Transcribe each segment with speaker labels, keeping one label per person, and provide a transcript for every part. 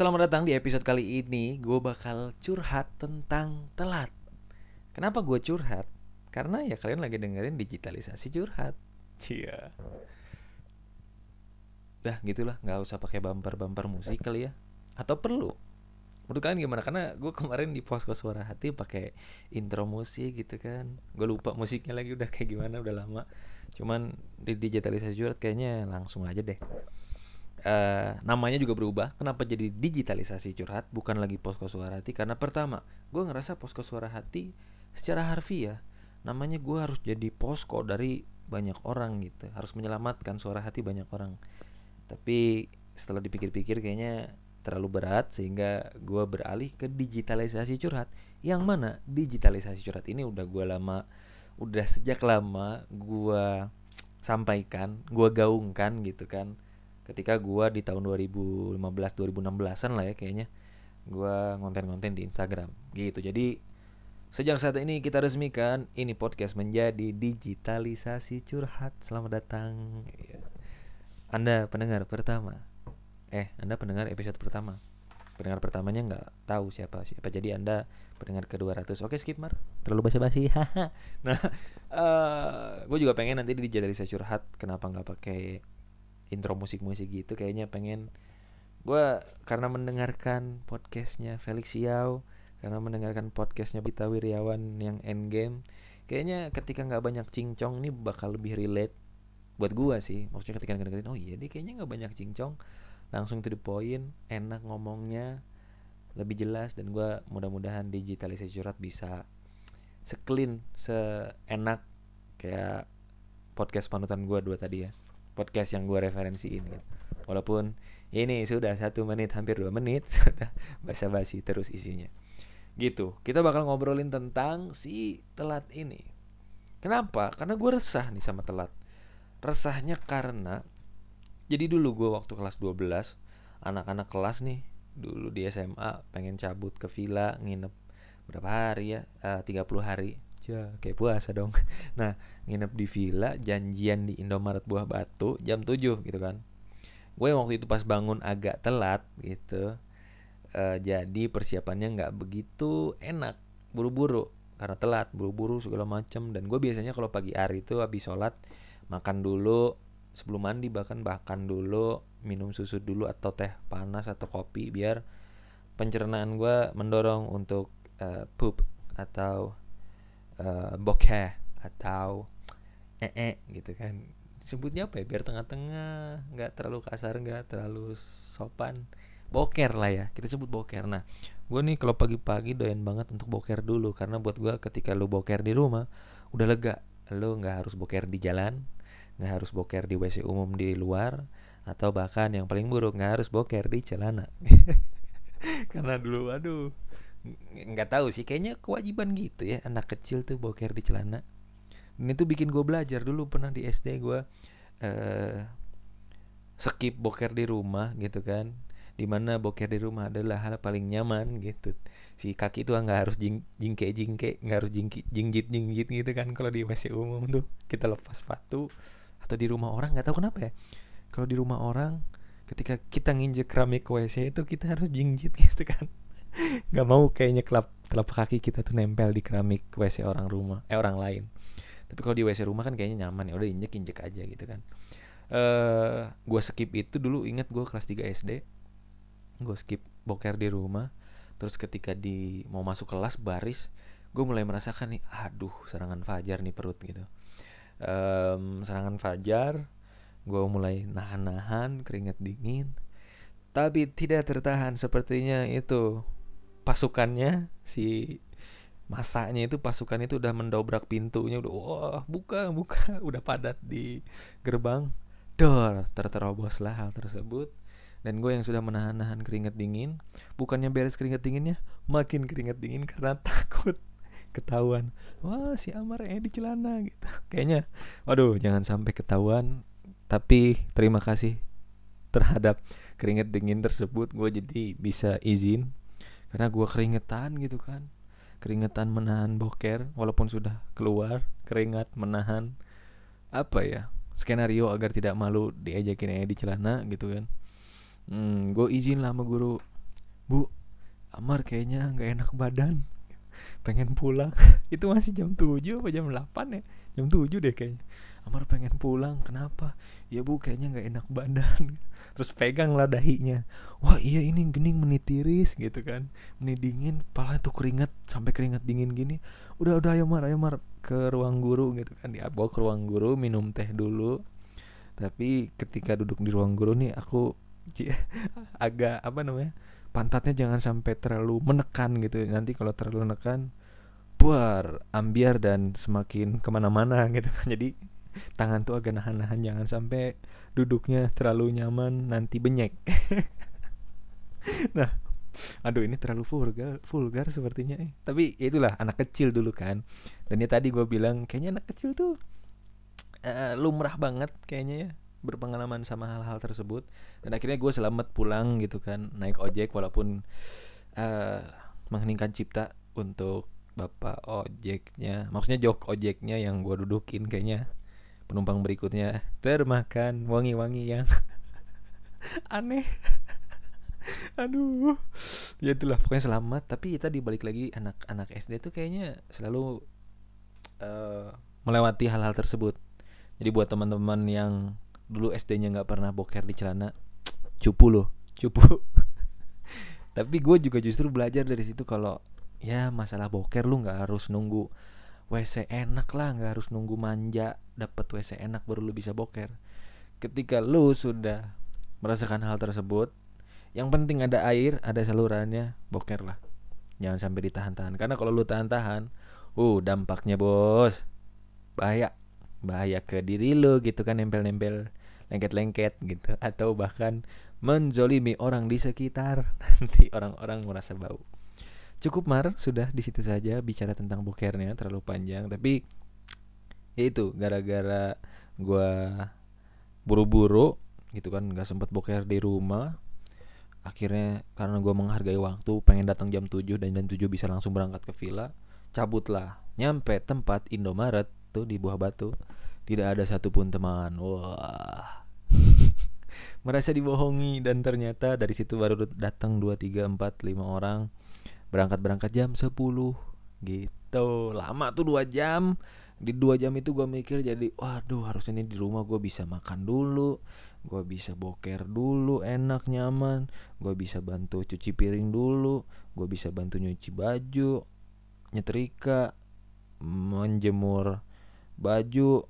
Speaker 1: Selamat datang di episode kali ini Gue bakal curhat tentang telat. Kenapa gue curhat? Karena ya kalian lagi dengerin digitalisasi curhat. Cia Dah gitulah. Nggak usah pakai bumper-bumper musik kali ya. Atau perlu? Menurut kalian gimana? Karena gue kemarin di posko suara hati pakai intro musik gitu kan. Gue lupa musiknya lagi udah kayak gimana udah lama. Cuman di digitalisasi curhat kayaknya langsung aja deh uh, namanya juga berubah. Kenapa jadi digitalisasi curhat bukan lagi posko suara hati? Karena pertama, gue ngerasa posko suara hati secara harfiah namanya gue harus jadi posko dari banyak orang gitu, harus menyelamatkan suara hati banyak orang. Tapi setelah dipikir-pikir kayaknya terlalu berat sehingga gue beralih ke digitalisasi curhat. Yang mana digitalisasi curhat ini udah gue lama, udah sejak lama gue sampaikan, gue gaungkan gitu kan ketika gua di tahun 2015 2016an lah ya kayaknya gua ngonten-ngonten di Instagram gitu. Jadi sejak saat ini kita resmikan ini podcast menjadi digitalisasi curhat. Selamat datang. Iya. anda pendengar pertama. Eh anda pendengar episode pertama. Pendengar pertamanya nggak tahu siapa siapa. Jadi anda pendengar ke 200 oke skip mar. Terlalu basa-basi. Nah uh, eh, gue juga pengen nanti di digitalisasi curhat. Kenapa nggak pakai intro musik-musik gitu kayaknya pengen gue karena mendengarkan podcastnya Felix Yao karena mendengarkan podcastnya Bita Wiryawan yang Endgame kayaknya ketika nggak banyak cincong ini bakal lebih relate buat gue sih. Maksudnya ketika dengerin oh iya deh kayaknya nggak banyak cincong. Langsung to the point enak ngomongnya lebih jelas dan gue mudah-mudahan digitalisasi surat bisa sekelin seenak kayak podcast panutan gue dua tadi ya podcast yang gue referensiin gitu. Walaupun ini sudah satu menit hampir dua menit sudah basa-basi terus isinya. Gitu. Kita bakal ngobrolin tentang si telat ini. Kenapa? Karena gue resah nih sama telat. Resahnya karena jadi dulu gue waktu kelas 12 anak-anak kelas nih dulu di SMA pengen cabut ke villa nginep berapa hari ya uh, eh, 30 hari aja kayak puasa dong. Nah nginep di villa janjian di Indomaret Buah Batu jam 7 gitu kan. Gue waktu itu pas bangun agak telat gitu uh, jadi persiapannya nggak begitu enak. Buru-buru karena telat buru-buru segala macam dan gue biasanya kalau pagi hari itu habis sholat makan dulu sebelum mandi bahkan bahkan dulu minum susu dulu atau teh panas atau kopi biar pencernaan gue mendorong untuk uh, poop atau uh, bokeh atau ee gitu kan. Sebutnya apa ya? Biar tengah-tengah nggak terlalu kasar nggak terlalu sopan. Boker lah ya kita sebut boker. Nah gue nih kalau pagi-pagi doyan banget untuk boker dulu. Karena buat gue ketika lu boker di rumah udah lega. Lu nggak harus boker di jalan nggak harus boker di wc umum di luar atau bahkan yang paling buruk nggak harus boker di celana. Karena dulu aduh nggak tahu sih kayaknya kewajiban gitu ya anak kecil tuh boker di celana. Dan itu bikin gue belajar dulu pernah di SD gue uh, skip boker di rumah gitu kan. Di mana boker di rumah adalah hal paling nyaman gitu. Si kaki tuh nggak harus jing, jingke jingke nggak harus jingki, jinggit jinggit gitu kan kalau di WC umum tuh. Kita lepas sepatu atau di rumah orang nggak tahu kenapa ya. Kalau di rumah orang ketika kita nginjek keramik WC itu kita harus jinggit gitu kan nggak mau kayaknya kelap telapak kaki kita tuh nempel di keramik WC orang rumah eh orang lain. Tapi kalau di WC rumah kan kayaknya nyaman ya udah injek injek aja gitu kan. Eh gue skip itu dulu inget gue kelas 3 SD gue skip boker di rumah. Terus ketika di mau masuk kelas baris gue mulai merasakan nih aduh serangan fajar nih perut gitu. Um, serangan fajar gue mulai nahan-nahan keringet dingin. Tapi tidak tertahan sepertinya itu pasukannya si masanya itu pasukan itu udah mendobrak pintunya udah wah buka buka. Udah padat di gerbang. Dor terteroboslah hal tersebut. Dan gue yang sudah menahan-nahan keringat dingin bukannya beres keringat dinginnya makin keringat dingin karena takut ketahuan. Wah si Amar eh di celana gitu. Kayaknya waduh jangan sampai ketahuan. Tapi terima kasih terhadap keringet dingin tersebut. Gue jadi bisa izin karena gue keringetan gitu kan. Keringetan menahan boker walaupun sudah keluar keringat menahan apa ya skenario agar tidak malu diajakin aja di celana gitu kan. Hmm, gue izin lah sama guru bu Amar kayaknya nggak enak badan pengen pulang. Itu masih jam 7 apa jam 8 ya jam 7 deh kayaknya. Amar pengen pulang kenapa? Ya bu kayaknya nggak enak badan. Terus pegang lah dahinya. Wah iya ini gening menitiris gitu kan. Meni dingin pala tuh keringet sampai keringet dingin gini. Udah udah ayo mar ayo mar ke ruang guru gitu kan. Dibawa ke ruang guru minum teh dulu. Tapi ketika duduk di ruang guru nih aku agak apa namanya pantatnya jangan sampai terlalu menekan gitu. Nanti kalau terlalu menekan buar ambiar dan semakin ke mana-mana gitu jadi tangan tuh agak nahan-nahan jangan sampai duduknya terlalu nyaman nanti benyek. Nah aduh ini terlalu vulgar vulgar sepertinya eh. tapi ya itulah anak kecil dulu kan. Dan ya tadi gue bilang kayaknya anak kecil tuh uh, lumrah banget kayaknya ya berpengalaman sama hal-hal tersebut. Dan akhirnya gue selamat pulang gitu kan naik ojek walaupun uh, mengheningkan cipta untuk bapak ojeknya maksudnya jok ojeknya yang gue dudukin kayaknya. Penumpang berikutnya termakan wangi-wangi yang aneh. Aduh. Ya itulah pokoknya selamat. Tapi kita dibalik lagi anak-anak SD tuh kayaknya selalu uh, melewati hal-hal tersebut. Jadi buat teman-teman yang dulu SD-nya nggak pernah boker di celana cupu loh cupu. Tapi gue juga justru belajar dari situ kalau ya masalah boker lu nggak harus nunggu WC enak lah nggak harus nunggu manja dapat WC enak baru lu bisa boker. Ketika lu sudah merasakan hal tersebut yang penting ada air ada salurannya boker lah. Jangan sampai ditahan-tahan. Karena kalau lu tahan-tahan uh dampaknya bos bahaya. Bahaya ke diri lu gitu kan nempel-nempel lengket-lengket gitu. Atau bahkan menzolimi orang di sekitar. Nanti orang-orang merasa bau cukup mar. Sudah di situ saja bicara tentang bokernya terlalu panjang. Tapi ya itu gara-gara gue buru-buru gitu kan nggak sempat boker di rumah akhirnya karena gue menghargai waktu pengen datang jam 7 dan jam 7 bisa langsung berangkat ke villa cabutlah. Nyampe tempat Indomaret tuh di Buah Batu tidak ada satupun teman. Wah. Merasa dibohongi dan ternyata dari situ baru datang 2 3 4 5 orang berangkat-berangkat jam 10 gitu. Lama tuh dua jam. Di dua jam itu gue mikir jadi waduh harusnya ini di rumah gue bisa makan dulu gue bisa boker dulu enak nyaman gue bisa bantu cuci piring dulu gue bisa bantu nyuci baju nyetrika menjemur baju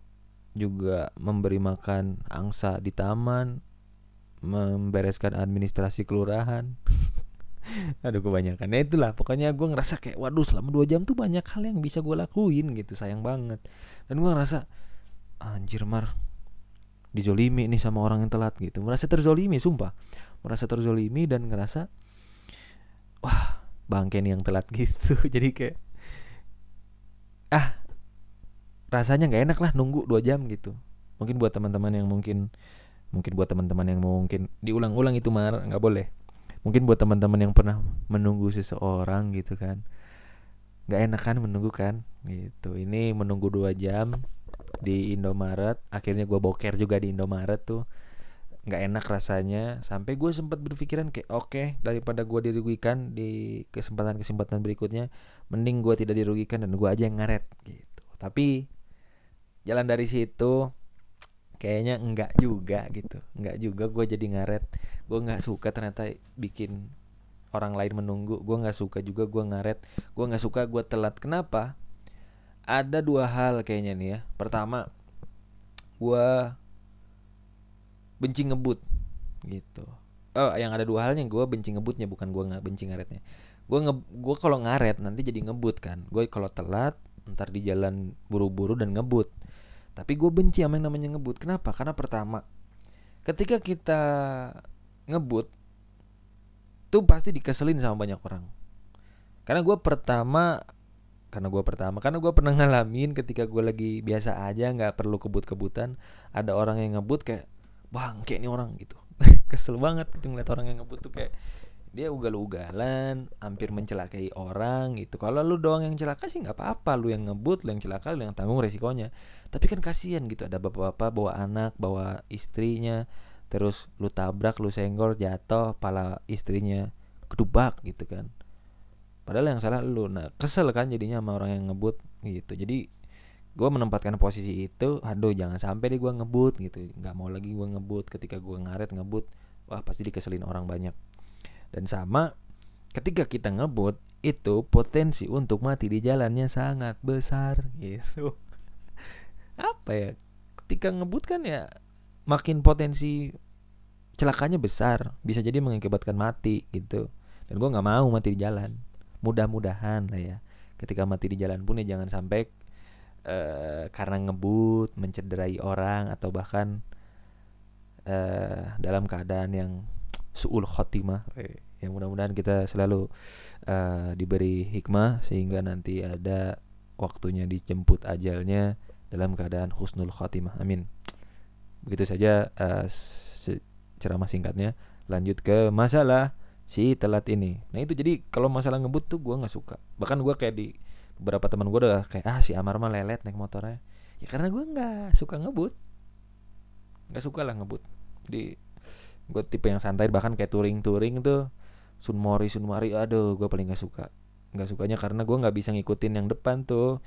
Speaker 1: juga memberi makan angsa di taman membereskan administrasi kelurahan aduh kebanyakan. Ya itulah pokoknya gue ngerasa kayak waduh selama dua jam tuh banyak hal yang bisa gue lakuin gitu sayang banget. Dan gue ngerasa anjir mar dijolimi nih sama orang yang telat gitu. Merasa terzolimi sumpah. Merasa terzolimi dan ngerasa wah bangke nih yang telat gitu. Jadi kayak ah rasanya nggak enak lah nunggu dua jam gitu. Mungkin buat teman-teman yang mungkin mungkin buat teman-teman yang mungkin diulang-ulang itu mar nggak boleh mungkin buat teman-teman yang pernah menunggu seseorang gitu kan. Nggak enak kan menunggu kan? Gitu. Ini menunggu dua jam di Indomaret. Akhirnya gue boker juga di Indomaret tuh. Nggak enak rasanya. Sampai gue sempat berpikiran kayak oke okay, daripada gue dirugikan di kesempatan kesempatan berikutnya mending gue tidak dirugikan dan gue aja yang ngaret. Gitu. Tapi jalan dari situ kayaknya enggak juga gitu. Enggak juga gue jadi ngaret. Gue nggak suka ternyata bikin orang lain menunggu. Gue nggak suka juga gue ngaret. Gue nggak suka gue telat. Kenapa? Ada dua hal kayaknya nih ya. Pertama gue benci ngebut gitu. Oh yang ada dua halnya gue benci ngebutnya bukan gue nggak benci ngaretnya. Gue nge gue kalau ngaret nanti jadi ngebut kan. Gue kalau telat ntar di jalan buru-buru dan ngebut tapi gue benci sama yang namanya ngebut. Kenapa? Karena pertama, ketika kita ngebut, tuh pasti dikeselin sama banyak orang. Karena gue pertama, karena gue pertama, karena gue pernah ngalamin ketika gue lagi biasa aja, nggak perlu kebut-kebutan, ada orang yang ngebut kayak, bang, kayak ini orang gitu. Kesel banget gitu ngeliat orang yang ngebut tuh kayak dia ugal-ugalan hampir mencelakai orang gitu. Kalau lu doang yang celaka sih nggak apa-apa. Lu yang ngebut lu yang celaka lu yang tanggung resikonya. Tapi kan kasihan gitu. Ada bapak-bapak bawa anak bawa istrinya terus lu tabrak lu senggol jatuh pala istrinya kedubak gitu kan. Padahal yang salah lu. Nah kesel kan jadinya sama orang yang ngebut gitu. Jadi gue menempatkan posisi itu aduh jangan sampai deh gue ngebut gitu. Nggak mau lagi gue ngebut. Ketika gue ngaret ngebut. Wah pasti dikeselin orang banyak dan sama ketika kita ngebut itu potensi untuk mati di jalannya sangat besar gitu. Apa ya ketika ngebut kan ya makin potensi celakanya besar bisa jadi mengakibatkan mati gitu. Dan gue nggak mau mati di jalan. Mudah-mudahan lah ya ketika mati di jalan pun ya jangan sampai uh, karena ngebut mencederai orang atau bahkan uh, dalam keadaan yang suul khotimah yang mudah-mudahan kita selalu uh, diberi hikmah sehingga nanti ada waktunya dijemput ajalnya dalam keadaan husnul khotimah amin. Begitu saja uh, ceramah singkatnya. Lanjut ke masalah si telat ini. Nah itu jadi kalau masalah ngebut tuh gue nggak suka. Bahkan gue kayak di beberapa teman gue udah kayak ah si Amar mah lelet naik motornya. Ya karena gue nggak suka ngebut. Nggak suka lah ngebut. Di gue tipe yang santai bahkan kayak touring touring tuh Sunmori Sunmari aduh gue paling nggak suka. Nggak sukanya karena gue nggak bisa ngikutin yang depan tuh.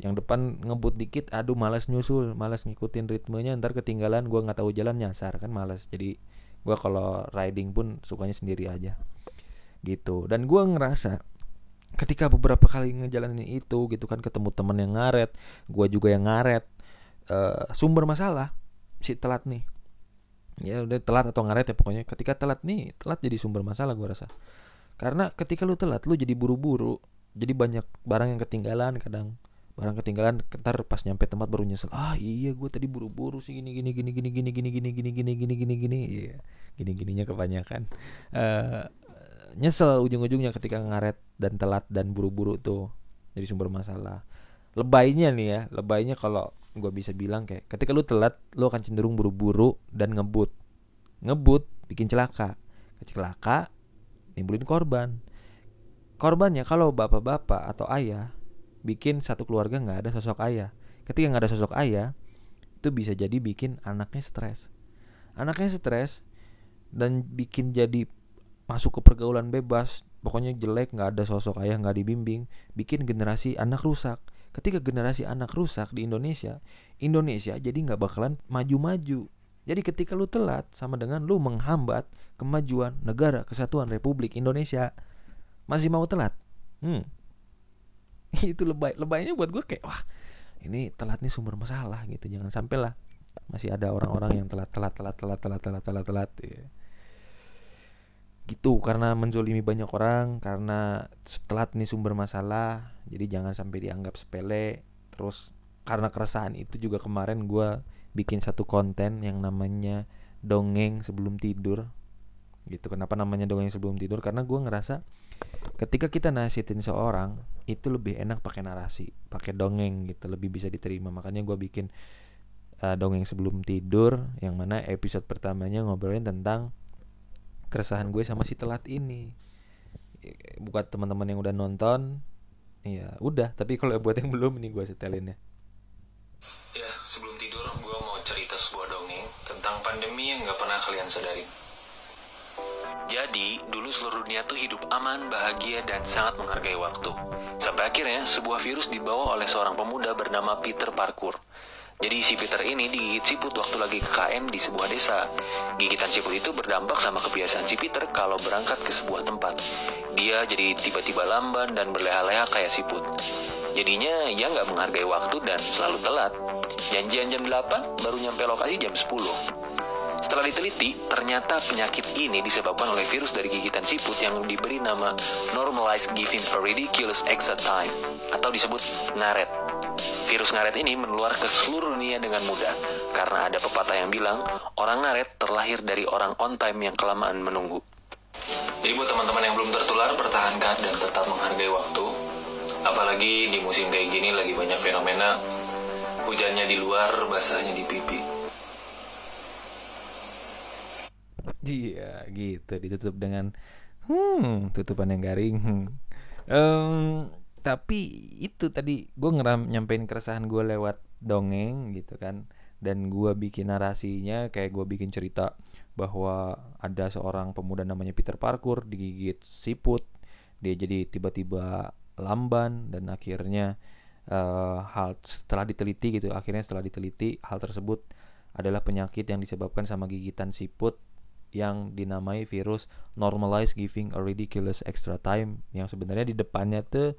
Speaker 1: Yang depan ngebut dikit aduh malas nyusul malas ngikutin ritmenya ntar ketinggalan gue nggak tahu jalan nyasar kan malas jadi gue kalau riding pun sukanya sendiri aja. Gitu. Dan gue ngerasa ketika beberapa kali ngejalanin itu gitu kan ketemu temen yang ngaret gue juga yang ngaret uh, sumber masalah si telat nih ya udah telat atau ngaret ya pokoknya ketika telat nih telat jadi sumber masalah gue rasa karena ketika lu telat lu jadi buru-buru jadi banyak barang yang ketinggalan kadang barang ketinggalan ntar pas nyampe tempat baru nyesel ah iya gue tadi buru-buru sih gini gini gini gini gini gini gini gini gini gini gini gini iya gini gininya kebanyakan uh, nyesel ujung-ujungnya ketika ngaret dan telat dan buru-buru tuh jadi sumber masalah lebaynya nih ya lebaynya kalau gue bisa bilang kayak ketika lu telat lu akan cenderung buru-buru dan ngebut. Ngebut bikin celaka. Celaka nimbulin korban. Korbannya kalau bapak-bapak atau ayah bikin satu keluarga nggak ada sosok ayah. Ketika nggak ada sosok ayah itu bisa jadi bikin anaknya stres. Anaknya stres dan bikin jadi masuk ke pergaulan bebas. Pokoknya jelek nggak ada sosok ayah nggak dibimbing. Bikin generasi anak rusak ketika generasi anak rusak di Indonesia Indonesia jadi nggak bakalan maju-maju. Jadi ketika lu telat sama dengan lu menghambat kemajuan negara kesatuan Republik Indonesia masih mau telat? Hmm. itu lebay lebaynya buat gue kayak wah ini telat nih sumber masalah gitu. Jangan sampai lah masih ada orang-orang yang telat telat telat telat telat telat telat telat, telat ya gitu karena menzolimi banyak orang karena setelah ini sumber masalah jadi jangan sampai dianggap sepele. Terus karena keresahan itu juga kemarin gue bikin satu konten yang namanya dongeng sebelum tidur. Gitu kenapa namanya dongeng sebelum tidur? Karena gue ngerasa ketika kita nasihatin seorang itu lebih enak pakai narasi pakai dongeng gitu lebih bisa diterima. Makanya gue bikin uh, dongeng sebelum tidur yang mana episode pertamanya ngobrolin tentang keresahan gue sama si telat ini buat teman-teman yang udah nonton ya udah tapi kalau buat yang belum ini gue setelin ya
Speaker 2: ya sebelum tidur gue mau cerita sebuah dongeng tentang pandemi yang gak pernah kalian sadari jadi, dulu seluruh dunia tuh hidup aman, bahagia, dan sangat menghargai waktu. Sampai akhirnya, sebuah virus dibawa oleh seorang pemuda bernama Peter Parkour. Jadi si Peter ini digigit siput waktu lagi ke KM di sebuah desa. Gigitan siput itu berdampak sama kebiasaan si Peter kalau berangkat ke sebuah tempat. Dia jadi tiba-tiba lamban dan berleha-leha kayak siput. Jadinya ia nggak menghargai waktu dan selalu telat. Janjian jam 8 baru nyampe lokasi jam 10. Setelah diteliti, ternyata penyakit ini disebabkan oleh virus dari gigitan siput yang diberi nama Normalized Giving a Ridiculous Exit Time atau disebut ngaret. Virus ngaret ini menular ke seluruh dunia dengan mudah karena ada pepatah yang bilang orang ngaret terlahir dari orang on time yang kelamaan menunggu. Jadi buat teman-teman yang belum tertular, pertahankan dan tetap menghargai waktu. Apalagi di musim kayak gini lagi banyak fenomena hujannya di luar, basahnya di pipi.
Speaker 1: Iya, gitu ditutup dengan hmm tutupan yang garing. Um, tapi itu tadi gue ngeram nyampein keresahan gue lewat dongeng gitu kan. Dan gue bikin narasinya kayak gue bikin cerita bahwa ada seorang pemuda namanya Peter Parkour digigit siput. Dia jadi tiba-tiba lamban dan akhirnya uh, hal setelah diteliti gitu akhirnya setelah diteliti hal tersebut adalah penyakit yang disebabkan sama gigitan siput yang dinamai virus normalize giving a ridiculous extra time yang sebenarnya di depannya tuh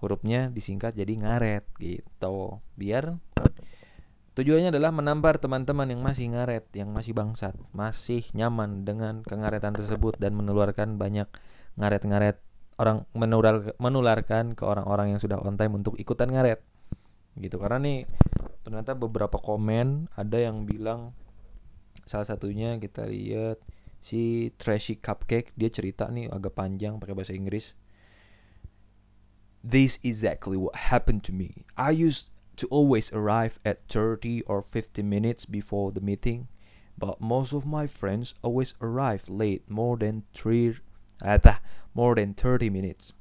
Speaker 1: hurufnya disingkat jadi ngaret gitu biar Tujuannya adalah menampar teman-teman yang masih ngaret, yang masih bangsat, masih nyaman dengan kengaretan tersebut dan menularkan banyak ngaret-ngaret orang menular, menularkan ke orang-orang yang sudah on time untuk ikutan ngaret. Gitu karena nih ternyata beberapa komen ada yang bilang salah satunya kita lihat si Trashy Cupcake dia cerita nih agak panjang pakai bahasa Inggris. This is exactly what happened to me. I used to always arrive at 30 or 50 minutes before the meeting, but most of my friends always arrive late more than 3 uh, more than 30 minutes.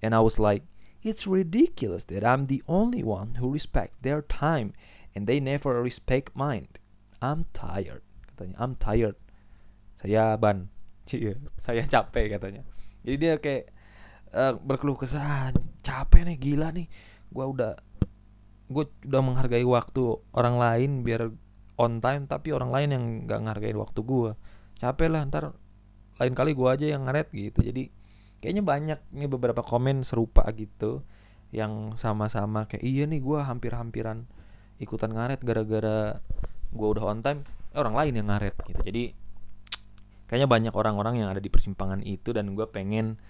Speaker 1: And I was like, it's ridiculous that I'm the only one who respect their time and they never respect mine. I'm tired. Katanya, I'm tired. Saya ban. saya capek katanya. Jadi dia kayak uh, berkeluh kesah, capek nih, gila nih. Gua udah gue udah menghargai waktu orang lain biar on time tapi orang lain yang nggak menghargai waktu gue capek lah ntar lain kali gue aja yang ngaret gitu. Jadi kayaknya banyak nih beberapa komen serupa gitu yang sama-sama kayak iya nih gue hampir-hampiran ikutan ngaret gara-gara gue udah on time. Eh, orang lain yang ngaret gitu. Jadi kayaknya banyak orang-orang yang ada di persimpangan itu dan gue pengen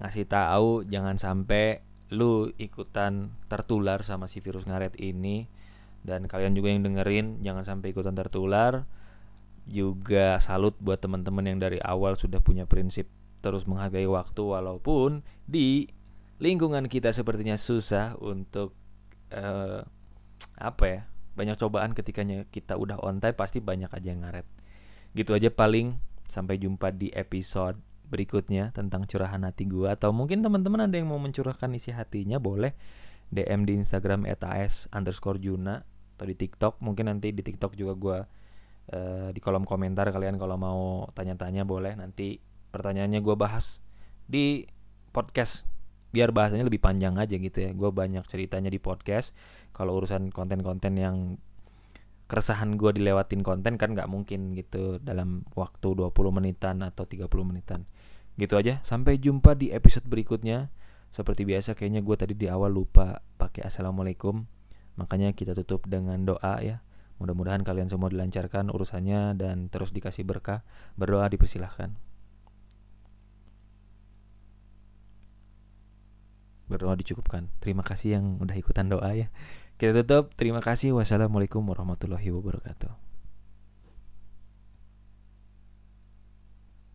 Speaker 1: ngasih tahu jangan sampai lu ikutan tertular sama si virus ngaret ini dan kalian juga yang dengerin jangan sampai ikutan tertular. Juga salut buat teman-teman yang dari awal sudah punya prinsip terus menghargai waktu walaupun di lingkungan kita sepertinya susah untuk uh, apa ya banyak cobaan ketikanya kita udah on time pasti banyak aja yang ngaret. Gitu aja paling. Sampai jumpa di episode berikutnya tentang curahan hati gue atau mungkin teman-teman ada yang mau mencurahkan isi hatinya boleh DM di Instagram @as underscore Juna atau di TikTok. Mungkin nanti di TikTok juga gue uh, di kolom komentar kalian kalau mau tanya-tanya boleh. Nanti pertanyaannya gue bahas di podcast. Biar bahasanya lebih panjang aja gitu ya. Gue banyak ceritanya di podcast. Kalau urusan konten-konten yang keresahan gue dilewatin konten kan nggak mungkin gitu dalam waktu 20 menitan atau 30 menitan Gitu aja, sampai jumpa di episode berikutnya. Seperti biasa kayaknya gue tadi di awal lupa pakai assalamualaikum. Makanya kita tutup dengan doa ya. Mudah-mudahan kalian semua dilancarkan urusannya dan terus dikasih berkah. Berdoa dipersilahkan. Berdoa dicukupkan. Terima kasih yang udah ikutan doa ya. Kita tutup. Terima kasih. Wassalamualaikum warahmatullahi wabarakatuh.